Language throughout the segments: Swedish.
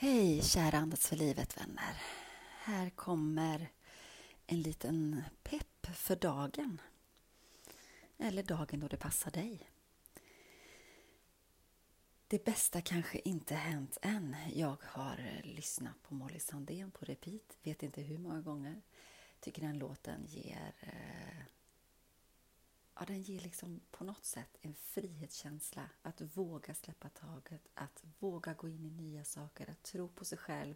Hej kära Andas för livet vänner. Här kommer en liten pepp för dagen. Eller dagen då det passar dig. Det bästa kanske inte hänt än. Jag har lyssnat på Molly Sandén på repeat, vet inte hur många gånger. Tycker den låten ger eh, ja, den ger liksom på något sätt en frihetskänsla. Att våga släppa taget, att våga gå in i nya saker, att tro på sig själv.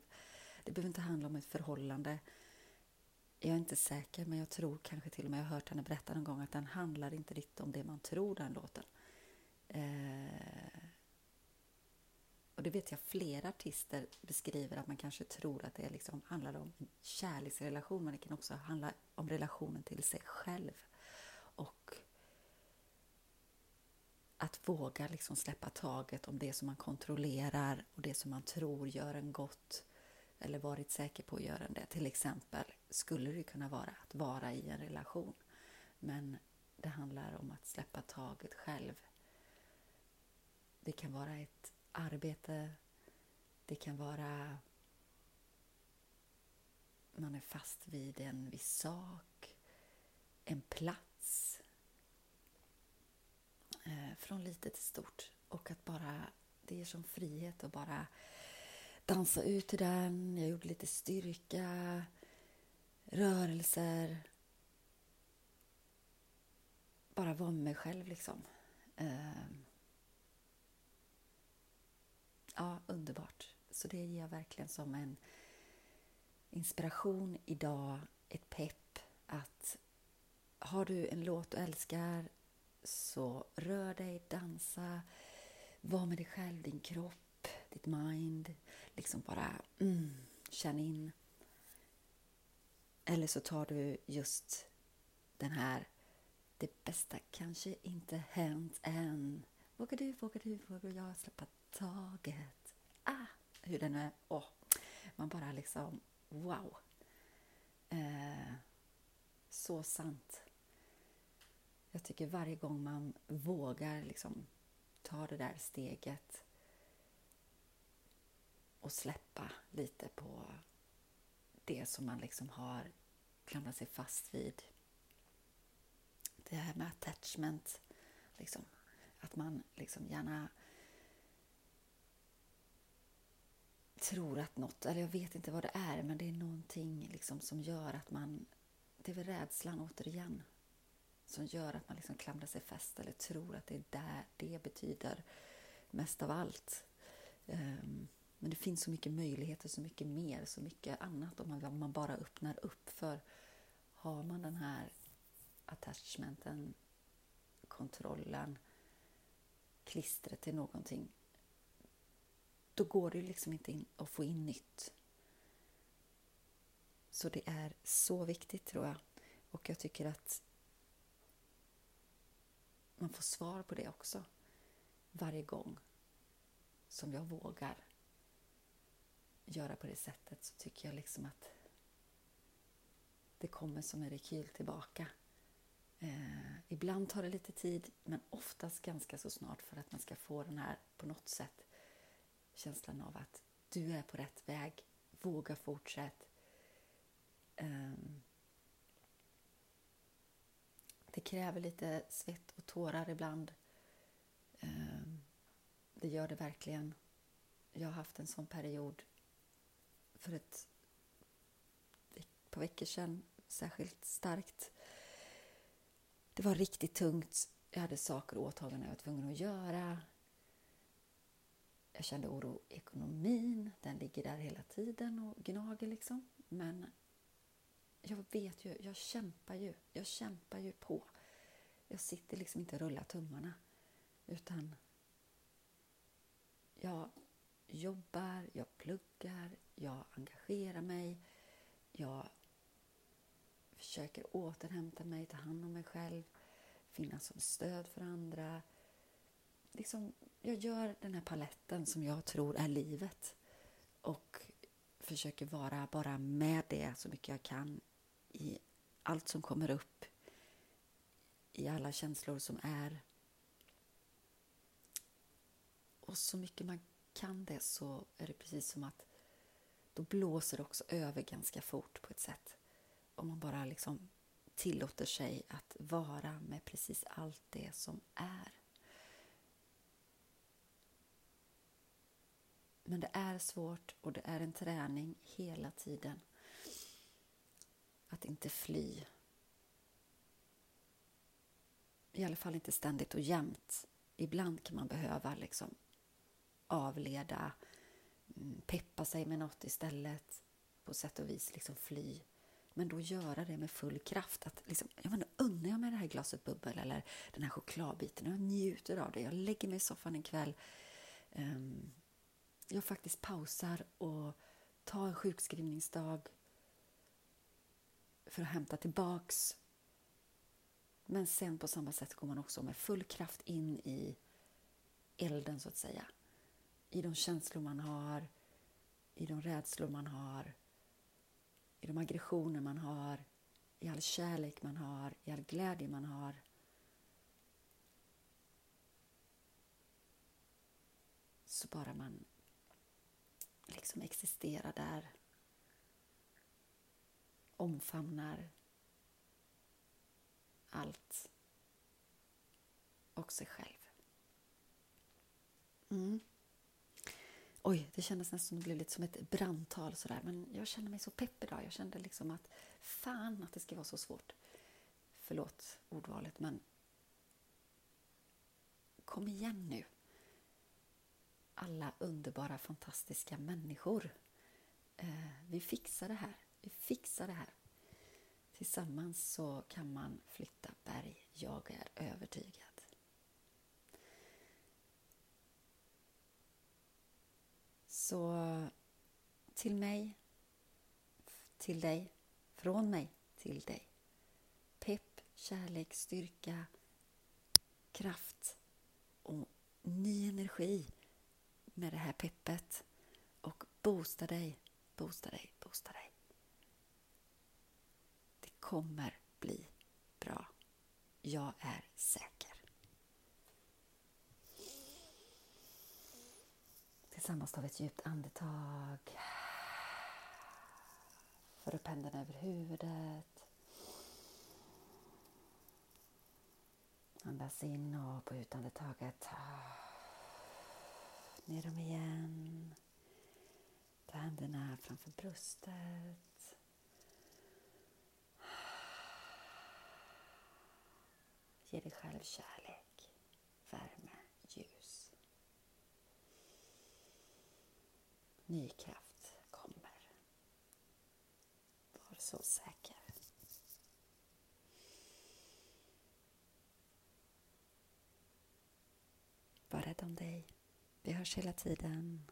Det behöver inte handla om ett förhållande. Jag är inte säker, men jag tror kanske till och med jag har hört henne berätta någon gång att den handlar inte riktigt om det man tror, den låten. Eh, och det vet jag flera artister beskriver att man kanske tror att det liksom handlar om en kärleksrelation, men det kan också handla om relationen till sig själv. Och att våga liksom släppa taget om det som man kontrollerar och det som man tror gör en gott eller varit säker på att göra det. Till exempel skulle det kunna vara att vara i en relation. Men det handlar om att släppa taget själv. Det kan vara ett arbete, det kan vara man är fast vid en viss sak, en plats, eh, från litet till stort. Och att bara, det är som frihet att bara dansa ut i den. Jag gjorde lite styrka, rörelser. Bara vara med mig själv liksom. Eh, ja, underbart. Så det ger jag verkligen som en inspiration idag, ett pepp att har du en låt du älskar så rör dig, dansa, var med dig själv, din kropp, ditt mind. Liksom bara mm, känn in. Eller så tar du just den här Det bästa kanske inte hänt än. Vågar du, vågar du, vågar jag släppa taget? Ah, hur den är. Oh, man bara liksom wow. Eh, så sant. Jag tycker varje gång man vågar liksom ta det där steget och släppa lite på det som man liksom har klamrat sig fast vid. Det här med attachment, liksom, att man liksom gärna tror att något, eller jag vet inte vad det är, men det är någonting liksom som gör att man, det är väl rädslan återigen, som gör att man liksom klamrar sig fast eller tror att det är där det betyder mest av allt. Um, men det finns så mycket möjligheter, så mycket mer, så mycket annat om man, om man bara öppnar upp för har man den här attachmenten, kontrollen, klistret till någonting då går det liksom inte in att få in nytt. Så det är så viktigt tror jag. Och jag tycker att man får svar på det också. Varje gång som jag vågar göra på det sättet så tycker jag liksom att det kommer som en rekyl tillbaka. Eh, ibland tar det lite tid, men oftast ganska så snart för att man ska få den här, på något sätt, känslan av att du är på rätt väg. Våga fortsätt. Eh, det kräver lite svett och tårar ibland. Ehm, det gör det verkligen. Jag har haft en sån period för ett par veckor sedan, särskilt starkt. Det var riktigt tungt. Jag hade saker och åtaganden jag var tvungen att göra. Jag kände oro i ekonomin. Den ligger där hela tiden och gnager liksom. Men jag vet ju, jag kämpar ju, jag kämpar ju på. Jag sitter liksom inte och rullar tummarna, utan jag jobbar, jag pluggar, jag engagerar mig, jag försöker återhämta mig, ta hand om mig själv, finnas som stöd för andra. Liksom, jag gör den här paletten som jag tror är livet och försöker vara bara med det så mycket jag kan i allt som kommer upp, i alla känslor som är. Och så mycket man kan det så är det precis som att då blåser det också över ganska fort på ett sätt. Om man bara liksom tillåter sig att vara med precis allt det som är. Men det är svårt och det är en träning hela tiden. Att inte fly. I alla fall inte ständigt och jämt. Ibland kan man behöva liksom avleda, mm, peppa sig med något istället. På sätt och vis liksom fly. Men då göra det med full kraft. Att liksom, jag menar, unnar jag mig det här glaset bubbel eller den här chokladbiten. Jag njuter av det. Jag lägger mig i soffan en kväll. Um, jag faktiskt pausar och tar en sjukskrivningsdag för att hämta tillbaks. Men sen på samma sätt går man också med full kraft in i elden så att säga. I de känslor man har, i de rädslor man har, i de aggressioner man har, i all kärlek man har, i all glädje man har. Så bara man liksom existerar där. Omfamnar allt och sig själv. Mm. Oj, det kändes nästan som det blev lite som ett brandtal sådär. Men jag känner mig så pepp idag. Jag kände liksom att fan att det ska vara så svårt. Förlåt ordvalet, men kom igen nu alla underbara, fantastiska människor. Eh, vi fixar det här. Vi fixar det här. Tillsammans så kan man flytta berg. Jag är övertygad. Så till mig, till dig, från mig till dig. Pepp, kärlek, styrka, kraft och ny energi med det här peppet och boosta dig, boosta dig, boosta dig. Det kommer bli bra. Jag är säker. Tillsammans tar vi ett djupt andetag. För upp händerna över huvudet. Andas in och på utandetaget ner dem igen. Ta händerna framför bröstet. Ge dig själv kärlek, värme, ljus. Ny kraft kommer. Var så säker. Var rädd om dig. Vi hörs hela tiden.